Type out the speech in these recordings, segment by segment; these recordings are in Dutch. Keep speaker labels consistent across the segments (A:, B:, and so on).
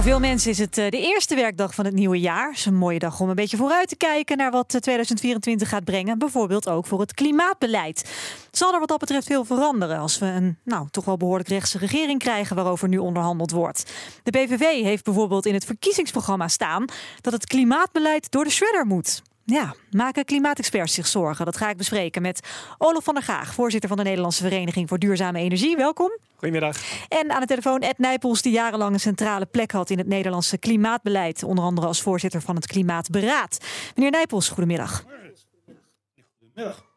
A: Voor veel mensen is het eh, de eerste werkdag van het nieuwe jaar. Het is een mooie dag om een beetje vooruit te kijken naar wat eh, 2024 gaat brengen. Bijvoorbeeld ook voor het klimaatbeleid. Zal er wat dat betreft veel veranderen als we een nou, toch wel behoorlijk rechtse regering krijgen waarover nu onderhandeld wordt. De PVV heeft bijvoorbeeld in het verkiezingsprogramma staan dat het klimaatbeleid door de shredder moet. Ja, maken klimaatexperts zich zorgen? Dat ga ik bespreken met Olof van der Gaag, voorzitter van de Nederlandse Vereniging voor Duurzame Energie. Welkom.
B: Goedemiddag.
A: En aan de telefoon Ed Nijpels, die jarenlang een centrale plek had in het Nederlandse klimaatbeleid. Onder andere als voorzitter van het Klimaatberaad. Meneer Nijpels, goedemiddag.
B: Goedemiddag.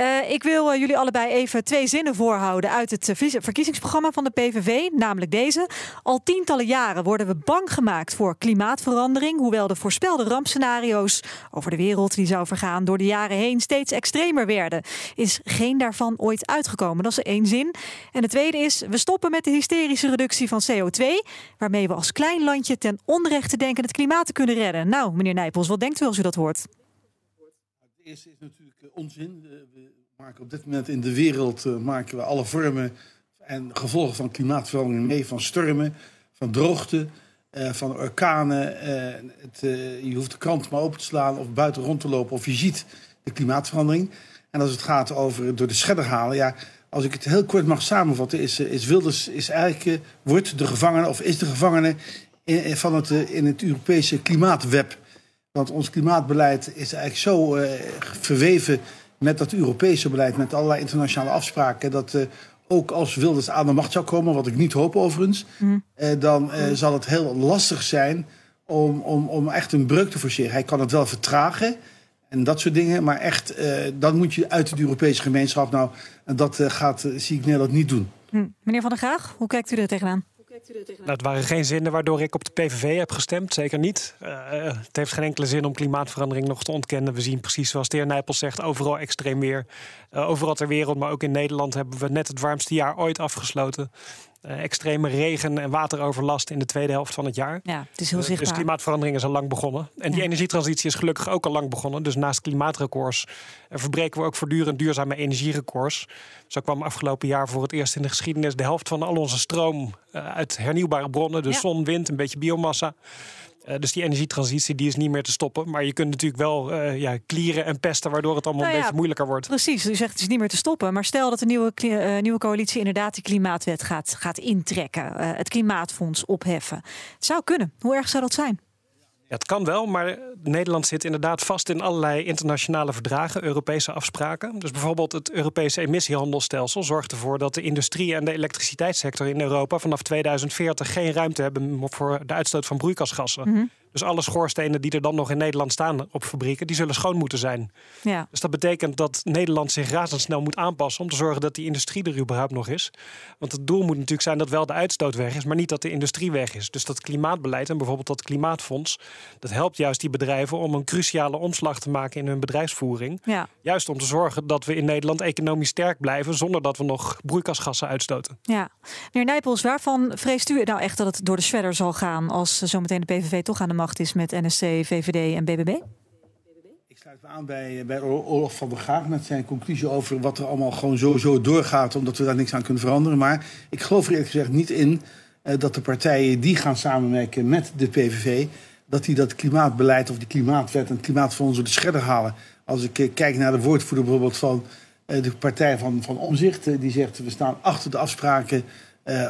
A: Uh, ik wil uh, jullie allebei even twee zinnen voorhouden uit het uh, verkiezingsprogramma van de PVV, namelijk deze. Al tientallen jaren worden we bang gemaakt voor klimaatverandering, hoewel de voorspelde rampscenario's over de wereld die zou vergaan door de jaren heen steeds extremer werden. Is geen daarvan ooit uitgekomen. Dat is één zin. En de tweede is, we stoppen met de hysterische reductie van CO2, waarmee we als klein landje ten onrechte denken het klimaat te kunnen redden. Nou, meneer Nijpels, wat denkt u als u dat hoort?
C: Eerste is natuurlijk onzin. We maken op dit moment in de wereld uh, maken we alle vormen en gevolgen van klimaatverandering mee. Van stormen, van droogte, van orkanen. Het, je hoeft de krant maar open te slaan of buiten rond te lopen of je ziet de klimaatverandering. En als het gaat over door de scherder halen, ja, als ik het heel kort mag samenvatten, is, is Wilders is eigenlijk, wordt de gevangene of is de gevangene van het, in het Europese klimaatweb. Want ons klimaatbeleid is eigenlijk zo uh, verweven met dat Europese beleid, met allerlei internationale afspraken, dat uh, ook als Wilders aan de macht zou komen, wat ik niet hoop overigens, mm. uh, dan mm. zal het heel lastig zijn om, om, om echt een breuk te forceren. Hij kan het wel vertragen en dat soort dingen, maar echt, dan moet je uit de Europese gemeenschap. Nou, en dat gaat, zie ik Nederland niet doen.
A: Mm. Meneer Van der Graag, hoe kijkt u er tegenaan?
B: Nou, het waren geen zinnen waardoor ik op de PVV heb gestemd. Zeker niet. Uh, het heeft geen enkele zin om klimaatverandering nog te ontkennen. We zien precies zoals de heer Nijpels zegt, overal extreem weer. Uh, overal ter wereld, maar ook in Nederland hebben we net het warmste jaar ooit afgesloten. Uh, extreme regen- en wateroverlast in de tweede helft van het jaar.
A: Ja, het is heel zichtbaar.
B: Dus klimaatverandering is al lang begonnen. En die ja. energietransitie is gelukkig ook al lang begonnen. Dus naast klimaatrecords verbreken we ook voortdurend duurzame energierecords. Zo kwam afgelopen jaar voor het eerst in de geschiedenis de helft van al onze stroom uit hernieuwbare bronnen. Dus ja. zon, wind, een beetje biomassa. Uh, dus die energietransitie die is niet meer te stoppen. Maar je kunt natuurlijk wel uh, ja, klieren en pesten, waardoor het allemaal nou een ja, beetje moeilijker wordt.
A: Precies, u zegt het is niet meer te stoppen. Maar stel dat de nieuwe, uh, nieuwe coalitie inderdaad die klimaatwet gaat, gaat intrekken. het klimaatfonds opheffen. Het zou kunnen. Hoe erg zou dat zijn?
B: Het kan wel, maar Nederland zit inderdaad vast in allerlei internationale verdragen, Europese afspraken. Dus bijvoorbeeld het Europese emissiehandelsstelsel zorgt ervoor dat de industrie en de elektriciteitssector in Europa vanaf 2040 geen ruimte hebben voor de uitstoot van broeikasgassen.
A: Mhm.
B: Dus alle schoorstenen die er dan nog in Nederland staan op fabrieken, die zullen schoon moeten zijn.
A: Ja.
B: Dus dat betekent dat Nederland zich razendsnel moet aanpassen om te zorgen dat die industrie er überhaupt nog is. Want het doel moet natuurlijk zijn dat wel de uitstoot weg is, maar niet dat de industrie weg is. Dus dat klimaatbeleid en bijvoorbeeld dat klimaatfonds, dat helpt juist die bedrijven om een cruciale omslag te maken in hun bedrijfsvoering.
A: Ja.
B: Juist om te zorgen dat we in Nederland economisch sterk blijven zonder dat we nog broeikasgassen uitstoten.
A: Ja. Meneer Nijpels, waarvan vreest u nou echt dat het door de shredder zal gaan als zometeen de PVV toch aan de macht is met NSC, VVD en BBB?
C: Ik sluit me aan bij, bij Olaf van der Gaag met zijn conclusie over wat er allemaal gewoon sowieso doorgaat, omdat we daar niks aan kunnen veranderen. Maar ik geloof er eerlijk gezegd niet in uh, dat de partijen die gaan samenwerken met de PVV, dat die dat klimaatbeleid of die klimaatwet en het klimaatfonds door de scherder halen. Als ik uh, kijk naar de woordvoerder bijvoorbeeld van uh, de partij van, van Omzicht, die zegt we staan achter de afspraken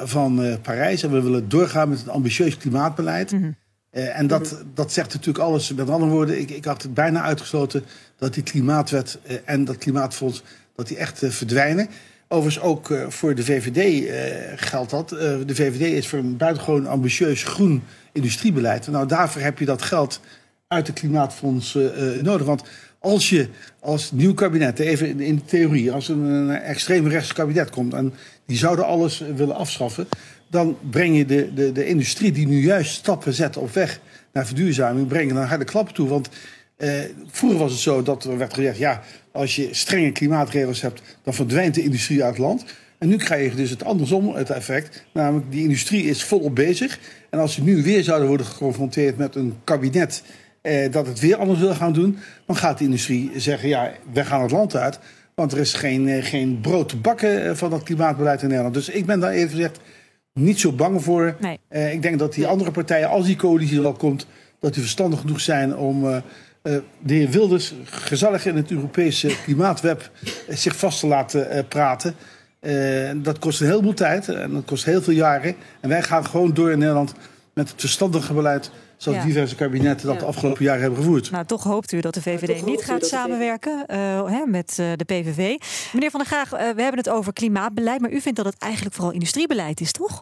C: van Parijs en we willen doorgaan met een ambitieus klimaatbeleid.
A: Mm -hmm.
C: Uh, en dat, dat zegt natuurlijk alles. Met andere woorden, ik, ik had het bijna uitgesloten dat die klimaatwet uh, en dat klimaatfonds dat die echt uh, verdwijnen. Overigens ook voor de VVD geldt dat. de VVD is voor een buitengewoon ambitieus groen industriebeleid. Nou, daarvoor heb je dat geld uit het klimaatfonds nodig. Want als je als nieuw kabinet, even in, in de theorie, als een, een extreem rechts kabinet komt en die zouden alles willen afschaffen, dan breng je de, de, de industrie die nu juist stappen zet op weg naar verduurzaming, breng je harde klappen toe. Want eh, vroeger was het zo dat er werd gezegd, ja, als je strenge klimaatregels hebt, dan verdwijnt de industrie uit het land. En nu krijg je dus het andersom, het effect. Namelijk, die industrie is volop bezig. En als ze nu weer zouden worden geconfronteerd met een kabinet eh, dat het weer anders wil gaan doen, dan gaat de industrie zeggen: ja, we gaan het land uit. Want er is geen, eh, geen brood te bakken eh, van dat klimaatbeleid in Nederland. Dus ik ben daar even gezegd niet zo bang voor.
A: Nee.
C: Eh, ik denk dat die andere partijen, als die coalitie er wel komt, dat die verstandig genoeg zijn om. eh, eh, de heer Wilders gezellig in het Europese klimaatweb zich vast te laten praten. Dat kost een heleboel tijd en dat kost heel veel jaren. En wij gaan gewoon door in Nederland met het verstandige beleid zoals
A: Ja.
C: diverse kabinetten dat
A: Ja.
C: de afgelopen jaren hebben gevoerd.
A: Nou, toch hoopt u dat de VVD niet gaat samenwerken eh, hè, met eh, de PVV. Meneer Van der Graag, eh, we hebben het over klimaatbeleid, maar u vindt dat het eigenlijk vooral industriebeleid is, toch?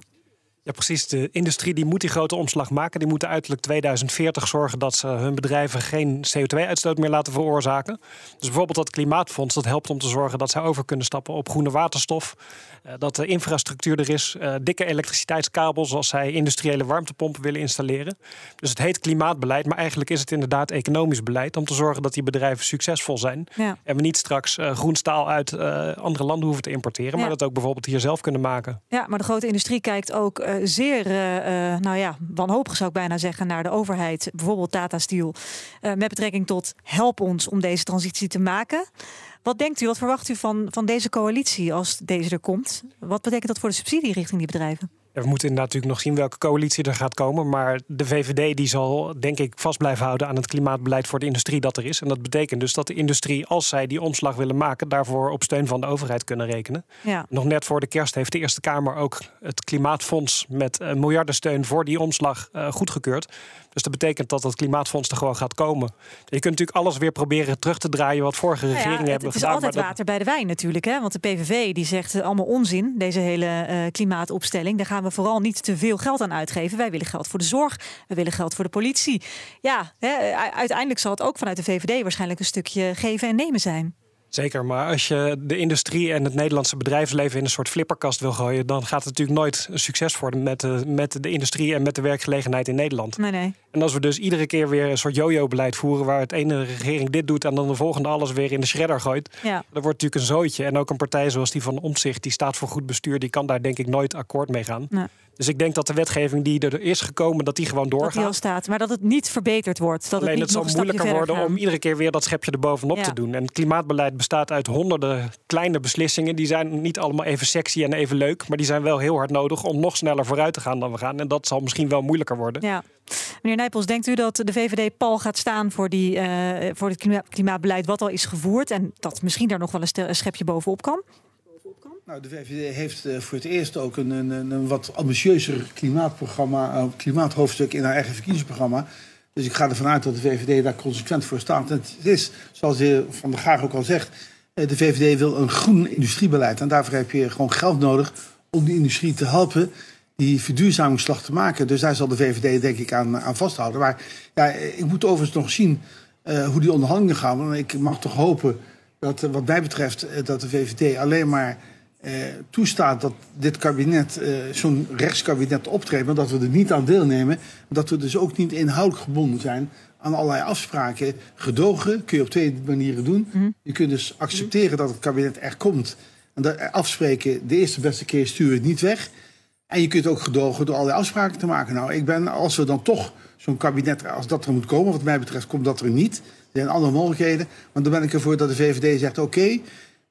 B: Ja, precies. De industrie die moet die grote omslag maken. Die moeten uiterlijk 2040 zorgen dat ze hun bedrijven geen CO2-uitstoot meer laten veroorzaken. Dus bijvoorbeeld dat klimaatfonds, dat helpt om te zorgen dat zij over kunnen stappen op groene waterstof. Eh, dat de infrastructuur er is, eh, dikke elektriciteitskabels als zij industriële warmtepompen willen installeren. Dus het heet klimaatbeleid, maar eigenlijk is het inderdaad economisch beleid om te zorgen dat die bedrijven succesvol zijn.
A: Ja.
B: En we niet straks eh, groen staal uit andere landen hoeven te importeren,
A: Ja.
B: maar dat ook bijvoorbeeld hier zelf kunnen maken.
A: Ja, maar de grote industrie kijkt ook zeer, eh, eh, nou ja, wanhopig zou ik bijna zeggen, naar de overheid. Bijvoorbeeld Tata Steel. eh, met betrekking tot help ons om deze transitie te maken. Wat denkt u, wat verwacht u van, van deze coalitie als deze er komt? Wat betekent dat voor de subsidie richting die bedrijven?
B: We moeten inderdaad natuurlijk nog zien welke coalitie er gaat komen. Maar de VVD die zal denk ik vast blijven houden aan het klimaatbeleid voor de industrie dat er is. En dat betekent dus dat de industrie, als zij die omslag willen maken, daarvoor op steun van de overheid kunnen rekenen.
A: Ja.
B: Nog net voor de kerst heeft de Eerste Kamer ook het Klimaatfonds met een miljardensteun voor die omslag eh, goedgekeurd. Dus dat betekent dat het Klimaatfonds er gewoon gaat komen. Je kunt natuurlijk alles weer proberen terug te draaien wat vorige
A: Nou ja,
B: regeringen
A: het,
B: hebben
A: het is
B: gedaan.
A: altijd
B: maar dat-
A: water bij de wijn natuurlijk. Hè? Want de PVV die zegt allemaal onzin, deze hele eh, klimaatopstelling. Daar gaan we vooral niet te veel geld aan uitgeven. Wij willen geld voor de zorg, we willen geld voor de politie. Ja, hè, uiteindelijk zal het ook vanuit de VVD waarschijnlijk een stukje geven en nemen zijn.
B: Zeker, maar als je de industrie en het Nederlandse bedrijfsleven in een soort flipperkast wil gooien, dan gaat het natuurlijk nooit een succes worden met de, met de industrie en met de werkgelegenheid in Nederland.
A: Nee, nee.
B: En als we dus iedere keer weer een soort yo-yo-beleid voeren, waar het ene regering dit doet en dan de volgende alles weer in de shredder gooit,
A: Ja.
B: dan wordt het natuurlijk een zootje. En ook een partij zoals die van Omtzigt, die staat voor goed bestuur, die kan daar denk ik nooit akkoord mee gaan.
A: Nee.
B: Dus ik denk dat de wetgeving die er is gekomen, dat die gewoon
A: Dat die
B: doorgaat.
A: al staat. Maar dat het niet verbeterd wordt. Dat
B: Alleen
A: het
B: het
A: niet
B: zal
A: nog een stapje
B: moeilijker worden om iedere keer weer dat schepje erbovenop
A: Ja.
B: te doen. En het klimaatbeleid bestaat uit honderden kleine beslissingen. Die zijn niet allemaal even sexy en even leuk. Maar die zijn wel heel hard nodig om nog sneller vooruit te gaan dan we gaan. En dat zal misschien wel moeilijker worden.
A: Ja. Meneer Nijpels, denkt u dat de VVD pal gaat staan voor, die, eh, voor het klima- klimaatbeleid wat al is gevoerd en dat misschien daar nog wel een schepje bovenop kan?
C: Nou, de VVD heeft eh, voor het eerst ook een, een, een, wat ambitieuzer klimaatprogramma, een klimaathoofdstuk in haar eigen verkiezingsprogramma. Dus ik ga ervan uit dat de VVD daar consequent voor staat. En het is, zoals de heer Van der Gaag ook al zegt, eh, de VVD wil een groen industriebeleid. En daarvoor heb je gewoon geld nodig om die industrie te helpen die verduurzamingsslag te maken. Dus daar zal de VVD denk ik aan, aan vasthouden. Maar ja, ik moet overigens nog zien eh, hoe die onderhandelingen gaan. Want ik mag toch hopen dat eh, wat mij betreft eh, dat de VVD alleen maar toestaat dat dit kabinet zo'n rechtskabinet optreedt, maar dat we er niet aan deelnemen. Dat we dus ook niet inhoudelijk gebonden zijn aan allerlei afspraken. Gedogen kun je op twee manieren doen. Je kunt dus accepteren dat het kabinet er komt. En dat afspreken, de eerste beste keer stuur het niet weg. En je kunt ook gedogen door allerlei afspraken te maken. Nou, ik ben, als we dan toch zo'n kabinet, als dat er moet komen, wat mij betreft, komt dat er niet. Er zijn andere mogelijkheden. Maar dan ben ik ervoor dat de VVD zegt: oké,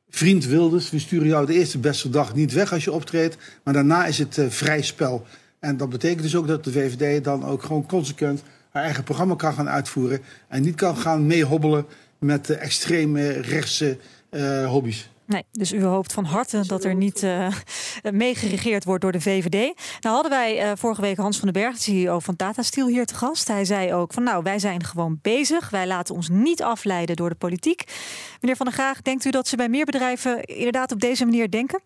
C: vriend Wilders, we sturen jou de eerste beste dag niet weg als je optreedt. Maar daarna is het eh, vrij spel. En dat betekent dus ook dat de VVD dan ook gewoon consequent haar eigen programma kan gaan uitvoeren. En niet kan gaan meehobbelen met de extreme rechtse eh, hobby's.
A: Nee, dus u hoopt van harte dat er niet eh meegeregeerd wordt door de VVD. Nou hadden wij eh, vorige week Hans van den Berg, de CEO van Tata Steel, hier te gast. Hij zei ook van nou, wij zijn gewoon bezig. Wij laten ons niet afleiden door de politiek. Meneer Van der Graag, denkt u dat ze bij meer bedrijven inderdaad op deze manier denken?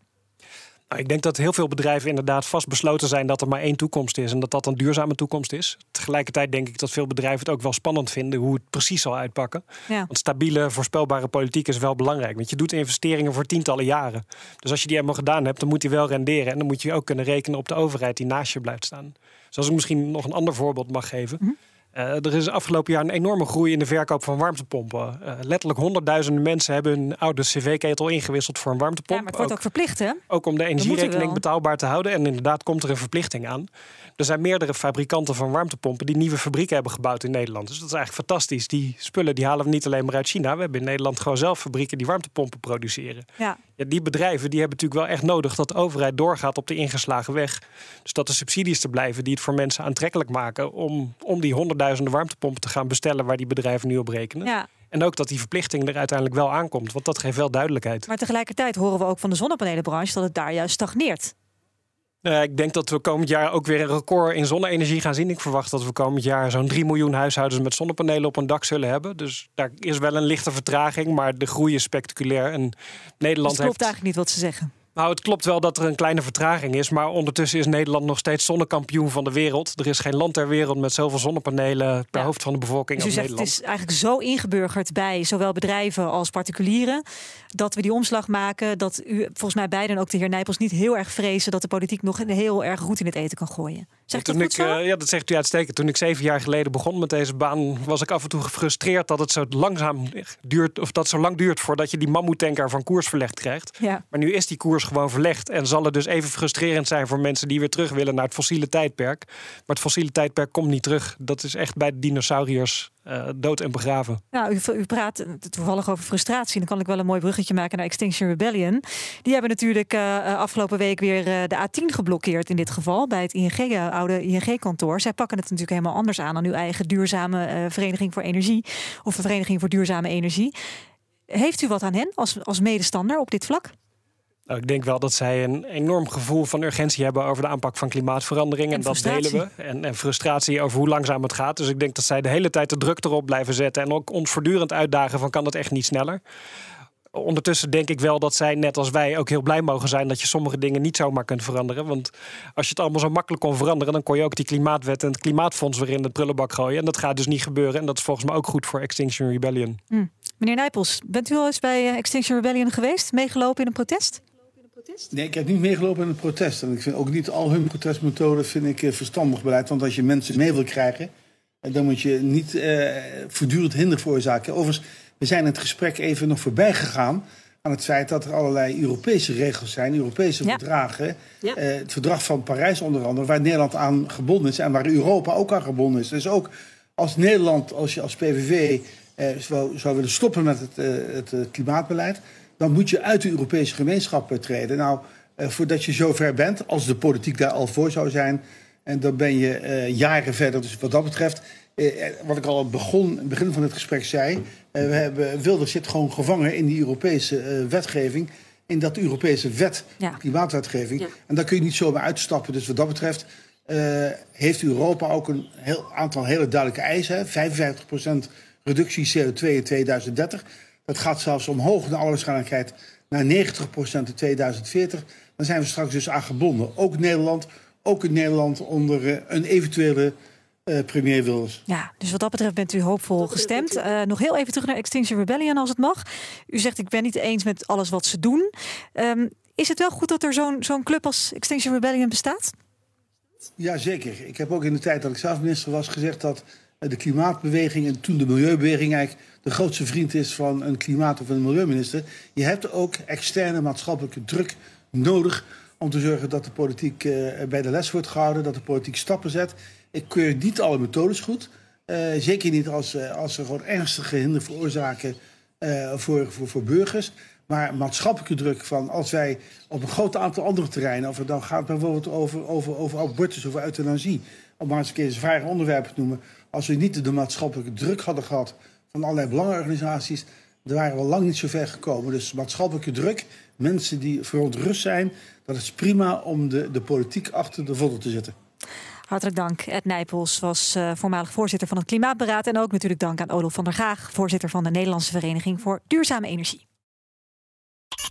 B: Nou, ik denk dat heel veel bedrijven inderdaad vastbesloten zijn dat er maar één toekomst is en dat dat een duurzame toekomst is. Tegelijkertijd denk ik dat veel bedrijven het ook wel spannend vinden hoe het precies zal uitpakken.
A: Ja.
B: Want stabiele, voorspelbare politiek is wel belangrijk. Want je doet investeringen voor tientallen jaren. Dus als je die helemaal gedaan hebt, dan moet die wel renderen. En dan moet je ook kunnen rekenen op de overheid die naast je blijft staan. Dus als ik misschien nog een ander voorbeeld mag geven.
A: Mhm.
B: Uh, er is afgelopen jaar een enorme groei in de verkoop van warmtepompen. Uh, letterlijk honderdduizenden mensen hebben hun oude cv-ketel ingewisseld voor een warmtepomp.
A: Ja, maar het wordt ook, ook verplicht, hè?
B: Ook om de energierekening betaalbaar te houden. En inderdaad komt er een verplichting aan. Er zijn meerdere fabrikanten van warmtepompen die nieuwe fabrieken hebben gebouwd in Nederland. Dus dat is eigenlijk fantastisch. Die spullen die halen we niet alleen maar uit China. We hebben in Nederland gewoon zelf fabrieken die warmtepompen produceren.
A: Ja.
B: Ja, die bedrijven die hebben natuurlijk wel echt nodig dat de overheid doorgaat op de ingeslagen weg. Dus dat er subsidies te blijven die het voor mensen aantrekkelijk maken om, om die honderdduizenden warmtepompen te gaan bestellen waar die bedrijven nu op rekenen.
A: Ja.
B: En ook dat die verplichting er uiteindelijk wel aankomt, want dat geeft wel duidelijkheid.
A: Maar tegelijkertijd horen we ook van de zonnepanelenbranche dat het daar juist stagneert.
B: Uh, ik denk dat we komend jaar ook weer een record in zonne-energie gaan zien. Ik verwacht dat we komend jaar zo'n 3 miljoen huishoudens met zonnepanelen op een dak zullen hebben. Dus daar is wel een lichte vertraging, maar de groei is spectaculair. En Nederland
A: dus het klopt
B: heeft...
A: eigenlijk niet wat ze zeggen.
B: Nou, het klopt wel dat er een kleine vertraging is. Maar ondertussen is Nederland nog steeds zonnekampioen van de wereld. Er is geen land ter wereld met zoveel zonnepanelen per
A: Ja.
B: hoofd van de bevolking
A: Dus u
B: als
A: zegt het
B: Nederland.
A: is eigenlijk zo ingeburgerd bij zowel bedrijven als particulieren dat we die omslag maken. Dat u volgens mij beiden en ook de heer Nijpels niet heel erg vrezen dat de politiek nog heel erg goed in het eten kan gooien. Dat
B: ik, eh, ja, dat zegt u uitstekend. Toen ik zeven jaar geleden begon met deze baan, was ik af en toe gefrustreerd dat het zo langzaam duurt, of dat zo lang duurt voordat je die mammoetanker van koers verlegd krijgt.
A: Ja.
B: Maar nu is die koers gewoon verlegd. En zal het dus even frustrerend zijn voor mensen die weer terug willen naar het fossiele tijdperk. Maar het fossiele tijdperk komt niet terug. Dat is echt bij de dinosauriërs eh, dood en begraven.
A: Nou, u, u praat toevallig over frustratie. Dan kan ik wel een mooi bruggetje maken naar Extinction Rebellion. Die hebben natuurlijk eh, eh, afgelopen week weer de A10 geblokkeerd in dit geval. Bij het ING, oude ING-kantoor. Zij pakken het natuurlijk helemaal anders aan dan uw eigen duurzame vereniging voor energie. Of vereniging voor duurzame energie. Heeft u wat aan hen als, als medestander op dit vlak?
B: Nou, ik denk wel dat zij een enorm gevoel van urgentie hebben over de aanpak van klimaatverandering. En,
A: En
B: dat delen we. En, en frustratie over hoe langzaam het gaat. Dus ik denk dat zij de hele tijd de druk erop blijven zetten. En ook ons voortdurend uitdagen van kan het echt niet sneller. Ondertussen denk ik wel dat zij, net als wij, ook heel blij mogen zijn dat je sommige dingen niet zomaar kunt veranderen. Want als je het allemaal zo makkelijk kon veranderen, dan kon je ook die klimaatwet en het klimaatfonds weer in de prullenbak gooien. En dat gaat dus niet gebeuren. En dat is volgens mij ook goed voor Extinction Rebellion.
A: Meneer Nijpels, bent u al eens bij eh, Extinction Rebellion geweest? Meegelopen in een protest?
C: Nee, ik heb niet meegelopen in het protest. En ik vind ook niet al hun protestmethoden vind ik eh, verstandig beleid. Want als je mensen mee wil krijgen, eh, dan moet je niet eh, voortdurend hinder veroorzaken. Overigens, we zijn in het gesprek even nog voorbij gegaan aan het feit dat er allerlei Europese regels zijn, Europese
A: Ja.
C: verdragen.
A: Ja.
C: Eh, het verdrag van Parijs onder andere, waar Nederland aan gebonden is en waar Europa ook aan gebonden is. Dus ook als Nederland, als je als PVV eh, zou, zou willen stoppen met het, het klimaatbeleid, dan moet je uit de Europese gemeenschap eh, treden. Nou, eh, voordat je zover bent, als de politiek daar al voor zou zijn, en dan ben je eh, jaren verder. Dus wat dat betreft, wat ik al begon, in het begin van het gesprek zei, we hebben, Wilders zit gewoon gevangen in die Europese eh, wetgeving. In dat Europese wet,
A: Ja.
C: klimaatwetgeving.
A: Ja.
C: En daar kun je niet zomaar uitstappen. Dus wat dat betreft eh, heeft Europa ook een heel aantal hele duidelijke eisen. hè. 55% reductie CO2 in 2030. Dat gaat zelfs omhoog naar alle waarschijnlijkheid naar 90% in 2040. Dan zijn we straks dus aan gebonden. Ook Nederland, ook in Nederland onder eh, een eventuele eh, premier Wilders.
A: Ja, dus wat dat betreft bent u hoopvol gestemd. Eh, nog heel even terug naar Extinction Rebellion, als het mag. U zegt, ik ben niet eens met alles wat ze doen. Ehm, is het wel goed dat er zo'n zo'n club als Extinction Rebellion bestaat?
C: Jazeker. Ik heb ook in de tijd dat ik zelf minister was gezegd dat de klimaatbeweging en toen de milieubeweging eigenlijk de grootste vriend is van een klimaat- of een milieuminister. Je hebt ook externe maatschappelijke druk nodig om te zorgen dat de politiek eh, bij de les wordt gehouden, dat de politiek stappen zet. Ik keur niet alle methodes goed. Eh, zeker niet als, eh, als ze gewoon ernstige hinder veroorzaken eh, voor, voor, voor burgers. Maar maatschappelijke druk van als wij op een groot aantal andere terreinen, of het dan gaat bijvoorbeeld over, over, over abortus of euthanasie, om maar eens een keer een zware onderwerp te noemen. Als we niet de maatschappelijke druk hadden gehad van allerlei belangenorganisaties, dan waren we lang niet zo ver gekomen. Dus maatschappelijke druk, mensen die verontrust zijn, dat is prima om de, de politiek achter de voddel te zetten.
A: Hartelijk dank. Ed Nijpels was eh, voormalig voorzitter van het Klimaatberaad. En ook natuurlijk dank aan Olaf van der Gaag, voorzitter van de Nederlandse Vereniging voor Duurzame Energie.